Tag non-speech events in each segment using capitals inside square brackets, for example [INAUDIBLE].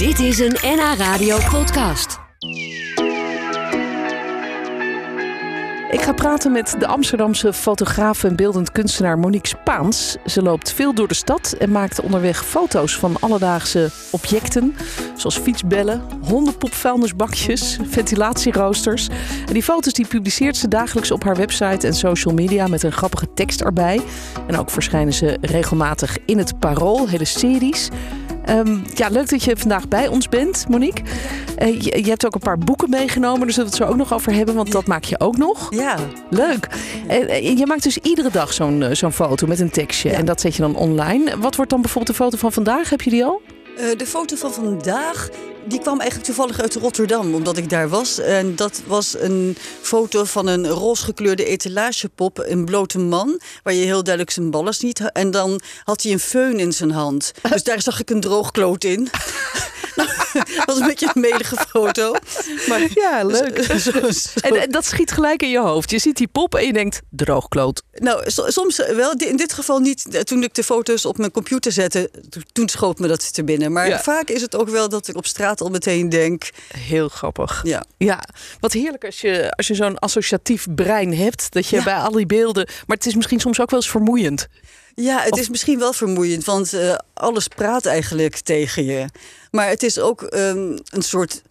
Dit is een NH Radio podcast. Ik ga praten met de Amsterdamse fotograaf en beeldend kunstenaar Monique Spaans. Ze loopt veel door de stad en maakt onderweg foto's van alledaagse objecten. Zoals fietsbellen, hondenpopvuilnisbakjes, ventilatieroosters. En die foto's die publiceert ze dagelijks op haar website en social media met een grappige tekst erbij. En ook verschijnen ze regelmatig in het Parool, hele series. Ehm, ja, leuk dat je vandaag bij ons bent, Monique. Uh, je, je, hebt ook een paar boeken meegenomen, daar zullen we het zo ook nog over hebben, want dat maak je ook nog. Ja. Leuk. En je maakt dus iedere dag zo'n zo'n foto met een tekstje en dat zet je dan online. Wat wordt dan bijvoorbeeld de foto van vandaag? Heb je die al? Uh, de foto van vandaag die kwam eigenlijk toevallig uit Rotterdam, omdat ik daar was. En dat was een foto van een roze gekleurde etalagepop, een blote man, waar je heel duidelijk zijn ballen ziet. En dan had hij een föhn in zijn hand. Dus daar zag ik een droogkloot in. [LAUGHS] dat was een beetje een melige foto. Maar, ja, leuk. En, dat schiet gelijk in je hoofd. Je ziet die pop en je denkt, droogkloot. Nou, soms wel. In dit geval niet. Toen ik de foto's op mijn computer zette, toen schoot me dat te binnen. Maar vaak is het ook wel dat ik op straat al meteen denk... Heel grappig. Ja. ja. Wat heerlijk als je, als je zo'n associatief brein hebt. Dat je bij al die beelden... Maar het is misschien soms ook wel eens vermoeiend. Ja, het is misschien wel vermoeiend, want uh, alles praat eigenlijk tegen je. Maar het is ook um, een soort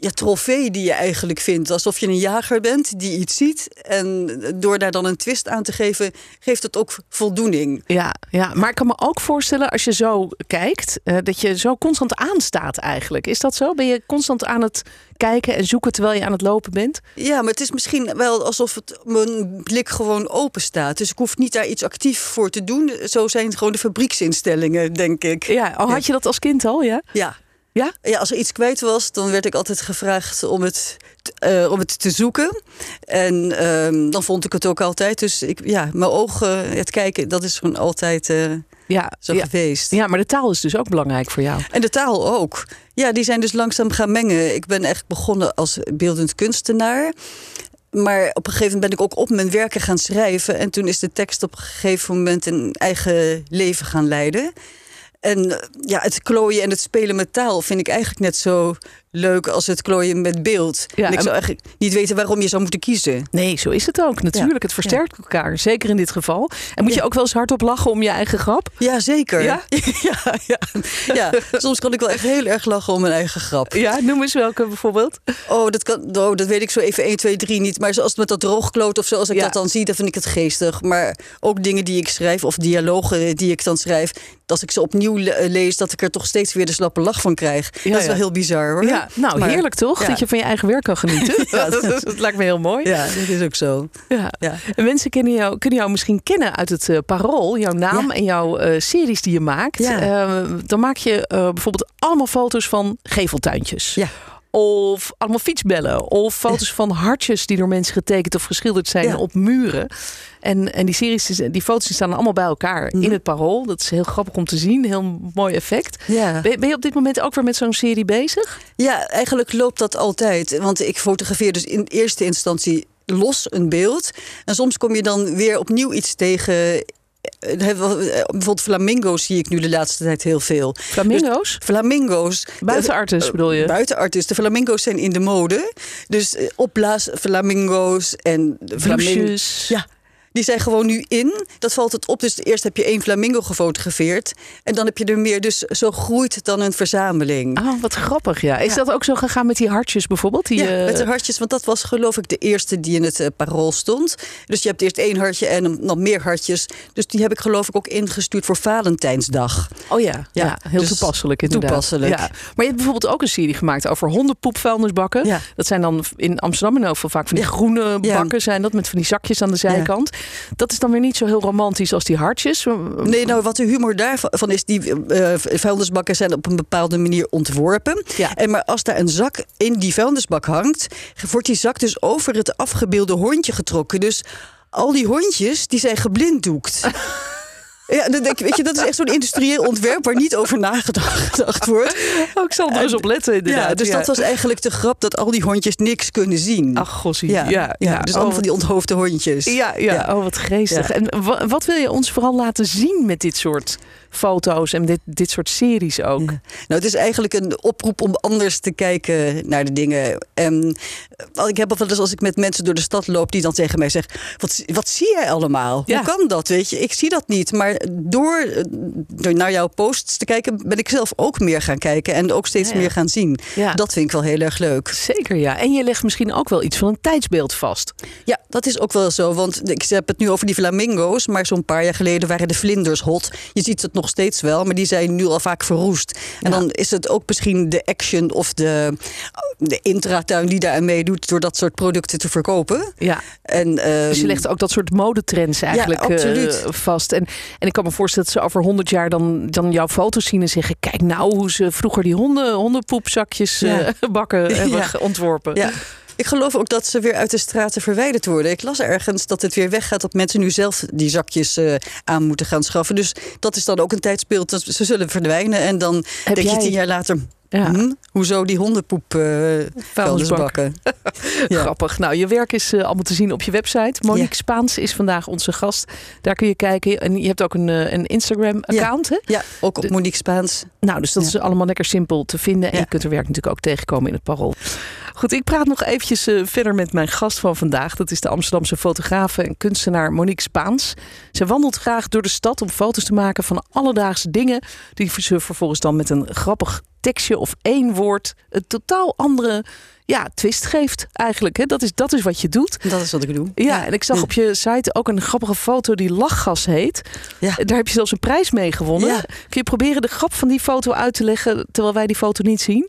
ja, trofee die je eigenlijk vindt. Alsof je een jager bent die iets ziet. En door daar dan een twist aan te geven, geeft het ook voldoening. Ja, ja. maar ik kan me ook voorstellen als je zo kijkt, uh, dat je zo constant aanstaat eigenlijk. Is dat zo? Ben je constant aan het kijken en zoeken terwijl je aan het lopen bent? Ja, maar het is misschien wel alsof het, mijn blik gewoon open staat. Dus ik hoef niet daar iets actief voor te doen. Zo zijn het gewoon de fabrieksinstellingen, denk ik. Ja, oh, had je dat als kind al? Ja. Ja. Ja? ja, als er iets kwijt was, dan werd ik altijd gevraagd om het, uh, om het te zoeken. En uh, dan vond ik het ook altijd. Dus ik, ja, mijn ogen, het kijken, dat is gewoon altijd uh, ja, zo ja. geweest. Ja, maar de taal is dus ook belangrijk voor jou. En de taal ook. Ja, die zijn dus langzaam gaan mengen. Ik ben echt begonnen als beeldend kunstenaar. Maar op een gegeven moment ben ik ook op mijn werken gaan schrijven. En toen is de tekst op een gegeven moment een eigen leven gaan leiden. En ja, het klooien en het spelen met taal vind ik eigenlijk net zo leuk als het klooien met beeld. Ja, en ik zou eigenlijk niet weten waarom je zou moeten kiezen. Nee, zo is het ook. Natuurlijk, het versterkt elkaar. Zeker in dit geval. En moet je ook wel eens hardop lachen om je eigen grap? Ja, zeker. Ja? [LAUGHS] ja, ja, ja. Soms kan ik wel echt heel erg lachen om mijn eigen grap. Ja, noem eens welke bijvoorbeeld. Oh, dat, kan, oh, dat weet ik zo even 1, 2, 3 niet. Maar zoals met dat droogkloot of zo, als ik dat dan zie, dan vind ik het geestig. Maar ook dingen die ik schrijf of dialogen die ik dan schrijf, als ik ze opnieuw lees, dat ik er toch steeds weer de slappe lach van krijg. dat is wel heel bizar hoor. Ja, nou maar, heerlijk toch? Dat je van je eigen werk kan genieten. [LAUGHS] ja, dat, dat, lijkt me heel mooi. Ja, dat is ook zo. Ja. ja. En mensen kunnen jou, kunnen jou misschien kennen uit het uh, parool, jouw naam en jouw uh, series die je maakt. Uh, dan maak je bijvoorbeeld allemaal foto's van geveltuintjes. Ja. Of allemaal fietsbellen. Of foto's van hartjes die door mensen getekend of geschilderd zijn op muren. En, en die series, die foto's die staan allemaal bij elkaar in het parool. Dat is heel grappig om te zien. Heel mooi effect. Ja. Ben, ben je op dit moment ook weer met zo'n serie bezig? Ja, eigenlijk loopt dat altijd. Want ik fotografeer dus in eerste instantie los een beeld. En soms kom je dan weer opnieuw iets tegen Bijvoorbeeld flamingo's zie ik nu de laatste tijd heel veel. Flamingo's? Dus flamingo's. Buitenartis bedoel je? Buitenartis. De flamingo's zijn in de mode. Dus opblaas flamingo's en... Flamingo's. Ja, die zijn gewoon nu in. Dat valt het op. Dus eerst heb je één flamingo gefotografeerd. En dan heb je er meer. Dus zo groeit dan een verzameling. Oh, wat grappig. Ja. Is dat ook zo gegaan met die hartjes bijvoorbeeld? Die, ja, met de hartjes. Want dat was geloof ik de eerste die in het uh, parool stond. Dus je hebt eerst één hartje en nog meer hartjes. Dus die heb ik geloof ik ook ingestuurd voor Valentijnsdag. Oh ja, ja, ja heel dus toepasselijk inderdaad. Toepasselijk. Ja. Maar je hebt bijvoorbeeld ook een serie gemaakt over hondenpoepvuilnisbakken. Ja. Dat zijn dan in Amsterdam en overal vaak van die groene bakken zijn dat. Met van die zakjes aan de zijkant. Dat is dan weer niet zo heel romantisch als die hartjes. Nee, nou wat de humor daarvan is, die uh, vuilnisbakken zijn op een bepaalde manier ontworpen. Ja. En maar als daar een zak in die vuilnisbak hangt, wordt die zak dus over het afgebeelde hondje getrokken. Dus al die hondjes die zijn geblinddoekt. [LAUGHS] Ja, denk, weet je, dat is echt zo'n industrieel ontwerp waar niet over nagedacht wordt. Oh, ik zal er eens op letten, inderdaad. Ja, dus dat was eigenlijk de grap dat al die hondjes niks kunnen zien. Ach, gossie. ja, Ja, ja, dus Oh, allemaal van die onthoofde hondjes. Ja, ja, oh wat geestig. En wa- wat wil je ons vooral laten zien met dit soort foto's en dit, dit soort series ook? Nou, het is eigenlijk een oproep om anders te kijken naar de dingen. En ik heb wel eens als ik met mensen door de stad loop die dan tegen mij zeggen: Wat, wat zie jij allemaal? Hoe kan dat? Weet je, ik zie dat niet. Maar door, door naar jouw posts te kijken, ben ik zelf ook meer gaan kijken en ook steeds Ja, ja. meer gaan zien. Ja. Dat vind ik wel heel erg leuk. Zeker ja. En je legt misschien ook wel iets van een tijdsbeeld vast. Ja, dat is ook wel zo. Want ik heb het nu over die flamingo's. Maar zo'n paar jaar geleden waren de vlinders hot. Je ziet het nog steeds wel, maar die zijn nu al vaak verroest. En dan is het ook misschien de action of de, de intratuin die daaraan meedoet... door dat soort producten te verkopen. Ja. En, Dus je ehm, legt ook dat soort modetrends eigenlijk eh, absoluut. vast. En, en ik kan me voorstellen dat ze over 100 jaar dan, dan jouw foto's zien en zeggen: Kijk nou hoe ze vroeger die honden, hondenpoepzakjes Ja. eh, [LAUGHS] bakken [LAUGHS] hebben Ja. ontworpen. Ja. Ik geloof ook dat ze weer uit de straten verwijderd worden. Ik las ergens dat het weer weggaat dat mensen nu zelf die zakjes eh, aan moeten gaan schaffen. Dus dat is dan ook een tijdsbeeld. dat Ze zullen verdwijnen en dan Heb denk jij- je tien jaar later... Ja. hm, hoezo die hondenpoep eh Vuilnisbak. bakken? [LAUGHS] [LAUGHS] Ja. Grappig. Nou, je werk is eh, allemaal te zien op je website. Monique Ja. Spaans is vandaag onze gast. Daar kun je kijken. En je hebt ook een, eh, een Instagram-account, hè? Ja, ook op Monique Spaans. Nou, dus dat is allemaal lekker simpel te vinden. En je kunt er werk natuurlijk ook tegenkomen in het parool. Goed, ik praat nog eventjes eh, verder met mijn gast van vandaag. Dat is de Amsterdamse fotografe en kunstenaar Monique Spaans. Ze wandelt graag door de stad om foto's te maken van alledaagse dingen. Die ze vervolgens dan met een grappig tekstje of één woord een totaal andere ja, twist geeft eigenlijk. Hè? Dat, is, dat is wat je doet. Dat is wat ik doe. Ja, en ik zag op je site ook een grappige foto die lachgas heet. Ja. Daar heb je zelfs een prijs mee gewonnen. Kun je proberen de grap van die foto uit te leggen terwijl wij die foto niet zien?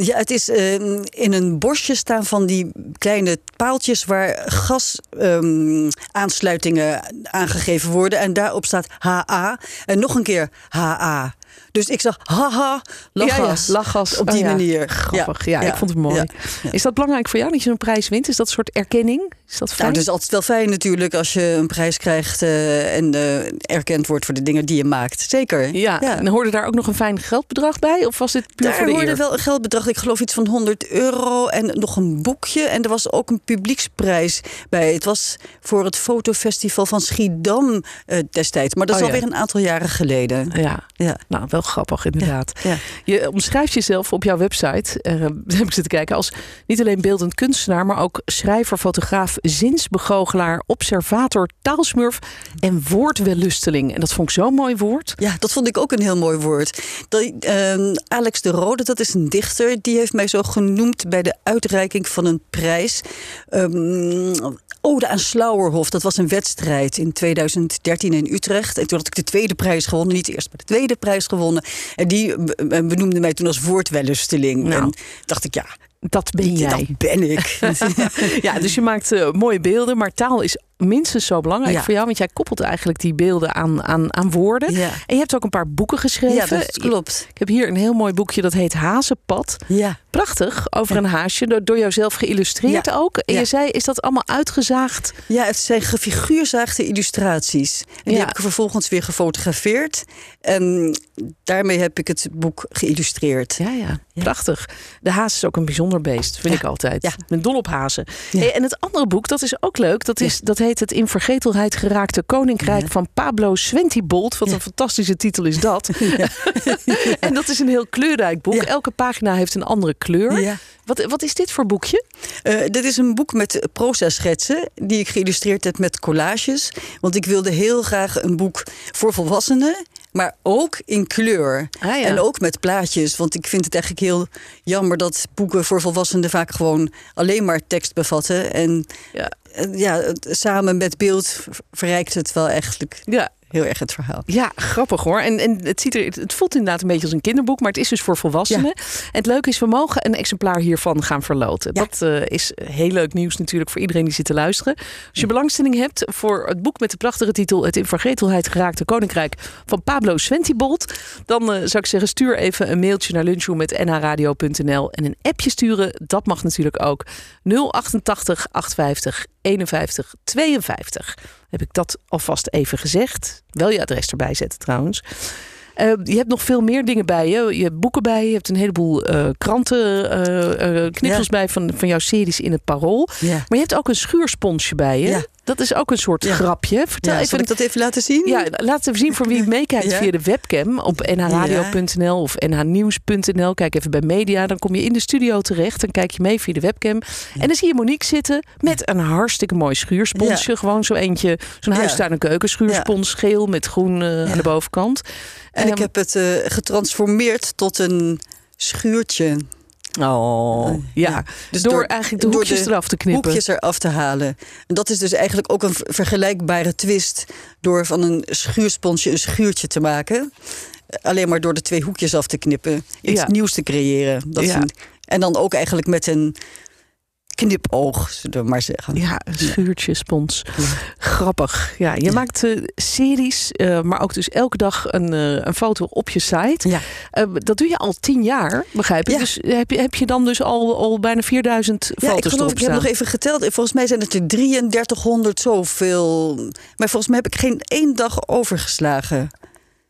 Ja, het is eh, in een bosje staan van die kleine paaltjes waar gasaansluitingen aangegeven worden. En daarop staat HA. En nog een keer HA. Dus ik zag haha, lachgas. Ja, ja, lachgas. Op Oh die ja. manier. Grappig. Ja, Ja, ik vond het mooi. Is dat belangrijk voor jou dat je een prijs wint? Is dat een soort erkenning? Is dat fijn? Nou, het is altijd wel fijn natuurlijk als je een prijs krijgt eh, en eh, erkend wordt voor de dingen die je maakt. Zeker. ja. en hoorde daar ook nog een fijn geldbedrag bij? Of was dit puur Daar voor de hoorde eer? wel een geldbedrag, ik geloof iets van 100 euro en nog een boekje. En er was ook een publieksprijs bij. Het was voor het fotofestival van Schiedam eh, destijds. Maar dat is Oh ja. alweer een aantal jaren geleden. Ja, Ja. nou wel grappig inderdaad. Ja. Je omschrijft jezelf op jouw website, eh, [LAUGHS] heb ik zitten kijken, als niet alleen beeldend kunstenaar, maar ook schrijver, fotograaf, zinsbegoochelaar, observator, taalsmurf en woordwellusteling. En dat vond ik zo'n mooi woord. Ja, dat vond ik ook een heel mooi woord. Dat, ehm, Alex de Rode, dat is een dichter, die heeft mij zo genoemd bij de uitreiking van een prijs. Ehm, Ode aan Slauerhof, dat was een wedstrijd in 2013 in Utrecht. En toen had ik de tweede prijs gewonnen, niet de eerste, maar de tweede prijs gewonnen. En die be- benoemde mij toen als woordwellusteling. Nou. En dacht ik, ja, Dat ben jij. dat ben ik. [LAUGHS] [LAUGHS] Ja, dus je maakt eh, mooie beelden, maar taal is minstens zo belangrijk Ja. voor jou, want jij koppelt eigenlijk die beelden aan, aan, aan woorden. Ja. En je hebt ook een paar boeken geschreven. ja, dat klopt. Ik heb hier een heel mooi boekje dat heet Hazenpad. Ja. Prachtig, over een haasje, door, door jouzelf geïllustreerd ook. En je zei, is dat allemaal uitgezaagd? Ja, het zijn gefiguurzaagde illustraties. En die heb ik vervolgens weer gefotografeerd. En daarmee heb ik het boek geïllustreerd. Ja, ja, prachtig. De haas is ook een bijzonder beest, vind Ja. ik altijd. Ja. Ben dol op hazen. Hey, en het andere boek, dat is ook leuk. Dat, is, dat heet Het in vergetelheid geraakte koninkrijk van Pablo Swentibolt. Wat een fantastische titel is dat. [LAUGHS] [LAUGHS] en dat is een heel kleurrijk boek. Elke pagina heeft een andere kleur. Ja. Wat, wat is dit voor boekje? Eh, dit is een boek met proza-schetsen die ik geïllustreerd heb met collages. Want ik wilde heel graag een boek voor volwassenen, maar ook in kleur. Ah, ja. En ook met plaatjes. Want ik vind het eigenlijk heel jammer dat boeken voor volwassenen vaak gewoon alleen maar tekst bevatten. En Ja. ja, samen met beeld ver- verrijkt het wel eigenlijk Ja, heel erg het verhaal. Ja, grappig hoor. En, en het, ziet er, het voelt inderdaad een beetje als een kinderboek, maar het is dus voor volwassenen. En het leuke is, we mogen een exemplaar hiervan gaan verloten. Ja. Dat eh, is heel leuk nieuws natuurlijk voor iedereen die zit te luisteren. Als je belangstelling hebt voor het boek met de prachtige titel Het in vergetelheid geraakte koninkrijk van Pablo Swentibolt, dan eh, zou ik zeggen, stuur even een mailtje naar lunchroom.nhradio.nl en een appje sturen. Dat mag natuurlijk ook. 088 850 51 52. Heb ik dat alvast even gezegd. Wel je adres erbij zetten trouwens. Uh, je hebt nog veel meer dingen bij je. Je hebt boeken bij je. Je hebt een heleboel uh, kranten, uh, knippels ja. bij van, van jouw series in het Parool. Ja. Maar je hebt ook een schuursponsje bij je. Ja. Dat is ook een soort grapje. Vertel ja, even. Ik dat even laten zien? Ja, laat even zien voor wie meekijkt via de webcam op nhradio.nl of nhnieuws.nl. Kijk even bij media. Dan kom je in de studio terecht. Dan kijk je mee via de webcam. En dan zie je Monique zitten met een hartstikke mooi schuursponsje. Gewoon zo eentje, zo'n huistuin- en keukenschuurspons. Geel met groen aan de bovenkant. En ik heb het uh, getransformeerd tot een schuurtje. Oh, ja. ja. Dus door, door, eigenlijk de hoekjes de eraf te knippen. hoekjes eraf te halen. En dat is dus eigenlijk ook een vergelijkbare twist... door van een schuursponsje een schuurtje te maken. Alleen maar door de twee hoekjes af te knippen. Iets ja. nieuws te creëren. Dat ja. en dan ook eigenlijk met een knipoog, zullen we maar zeggen. Ja, een schuurtje spons. Ja. Grappig. Ja, je ja. maakt uh, series, uh, maar ook dus elke dag een, uh, een foto op je site. Ja. dat doe je al tien jaar, begrijp ik. Ja. Dus heb je, heb je dan dus al, al bijna 4000 ja, foto's ik geloof, Ik heb nog even geteld. Volgens mij zijn het er 3300 zoveel. Maar volgens mij heb ik geen één dag overgeslagen.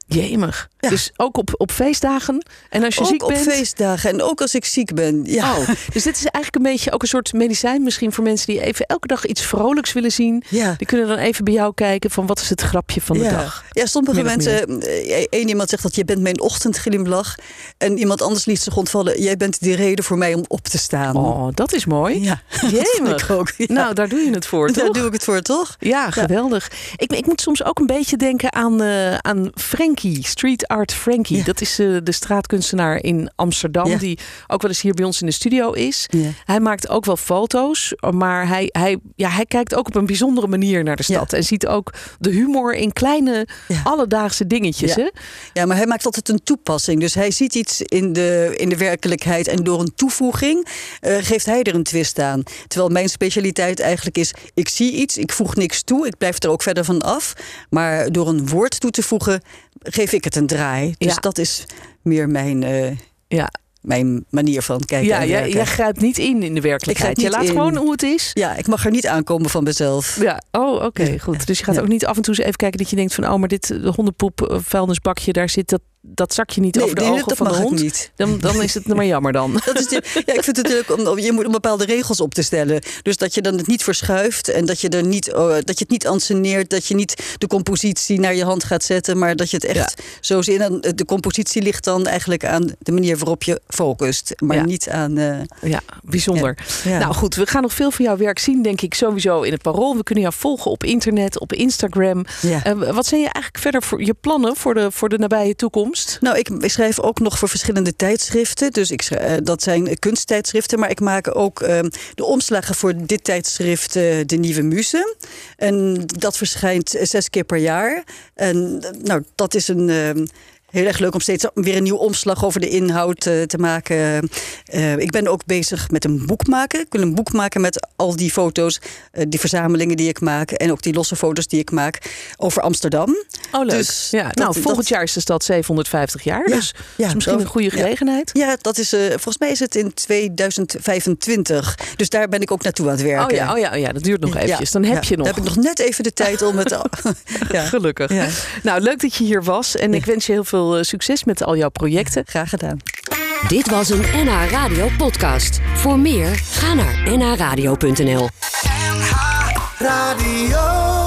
Jemig. Ja. Dus ook op, op feestdagen. En als je ook ziek op bent. feestdagen en ook als ik ziek ben. Ja. Oh, dus dit is eigenlijk een beetje ook een soort medicijn misschien voor mensen die even elke dag iets vrolijks willen zien. Ja. Die kunnen dan even bij jou kijken van wat is het grapje van de ja. dag. Ja, sommige mensen. Eén iemand zegt dat je bent mijn ochtendglimlach. En iemand anders liet zich ontvallen. Jij bent de reden voor mij om op te staan. Oh, dat is mooi. Ja, [LAUGHS] Jemig. ook. Ja. Nou, daar doe je het voor, [LAUGHS] toch? Daar doe ik het voor, toch? Ja, geweldig. Ik, ik moet soms ook een beetje denken aan, uh, aan Frankie, Street Art Frankie. Ja. Dat is uh, de straatkunstenaar in Amsterdam, Ja. die ook wel eens hier bij ons in de studio is. Ja. Hij maakt ook wel foto's, maar hij, hij, ja, hij kijkt ook op een bijzondere manier naar de stad. En ziet ook de humor in kleine alledaagse dingetjes. Ja. Hè? Ja, maar hij maakt altijd een toepassing. Dus hij ziet iets in de, in de werkelijkheid en door een toevoeging uh, geeft hij er een twist aan. Terwijl mijn specialiteit eigenlijk is: ik zie iets, ik voeg niks toe, ik blijf er ook verder van af. Maar door een woord toe te voegen, geef ik het een draai. Dus Ja. dat is meer mijn, uh, Ja, mijn manier van kijken. ja jij, jij grijpt niet in in de werkelijkheid. Je laat in. gewoon hoe het is. Ja, ik mag er niet aankomen van mezelf. Ja, oh, oké, goed. Dus je gaat ook niet af en toe eens even kijken dat je denkt van, oh, maar dit de hondenpoep eh, vuilnisbakje, daar zit dat, dat zakje niet over de nee, ogen van de hond. niet. Dan, dan is het maar jammer dan. [LAUGHS] Dat is de, ja, ik vind het natuurlijk om, je moet om bepaalde regels op te stellen. Dus dat je dan het niet verschuift en dat je, er niet, oh, dat je het niet anseneert. Dat je niet de compositie naar je hand gaat zetten, maar dat je het echt zo. En dan, de compositie ligt dan eigenlijk aan de manier waarop je focust, maar Ja. niet aan. eh, Ja, bijzonder. ja. Nou goed, we gaan nog veel van jouw werk zien, denk ik, sowieso in het Parool. We kunnen jou volgen op internet, op Instagram. Eh, wat zijn je eigenlijk verder voor je plannen voor de, voor de nabije toekomst? Nou, ik, schrijf ook nog voor verschillende tijdschriften. Dus ik, eh, dat zijn kunsttijdschriften. Maar ik maak ook eh, de omslagen voor dit tijdschrift, eh, De Nieuwe Muze. En dat verschijnt eh, zes keer per jaar. En nou, dat is een. eh, Heel erg leuk om steeds weer een nieuw omslag over de inhoud eh, te maken. Eh, ik ben ook bezig met een boek maken. Ik wil een boek maken met al die foto's, eh, die verzamelingen die ik maak. En ook die losse foto's die ik maak over Amsterdam. Oh, leuk. Dus ja, dat- nou, dat- volgend jaar is de stad 750 jaar. Ja, dus ja, dat is misschien een goede gelegenheid. Ja, dat is, volgens mij is het in 2025. Dus daar ben ik ook naartoe aan het werken. Oh ja, oh ja, oh ja, dat duurt nog eventjes. Dan heb je nog. Dan heb ik nog net even de tijd om het... [LAUGHS] ja, Gelukkig. Nou, leuk dat je hier was. En ik wens je heel veel eh, succes met al jouw projecten. graag gedaan. Dit was een NH Radio podcast. Voor meer, ga naar nhradio.nl. Radio.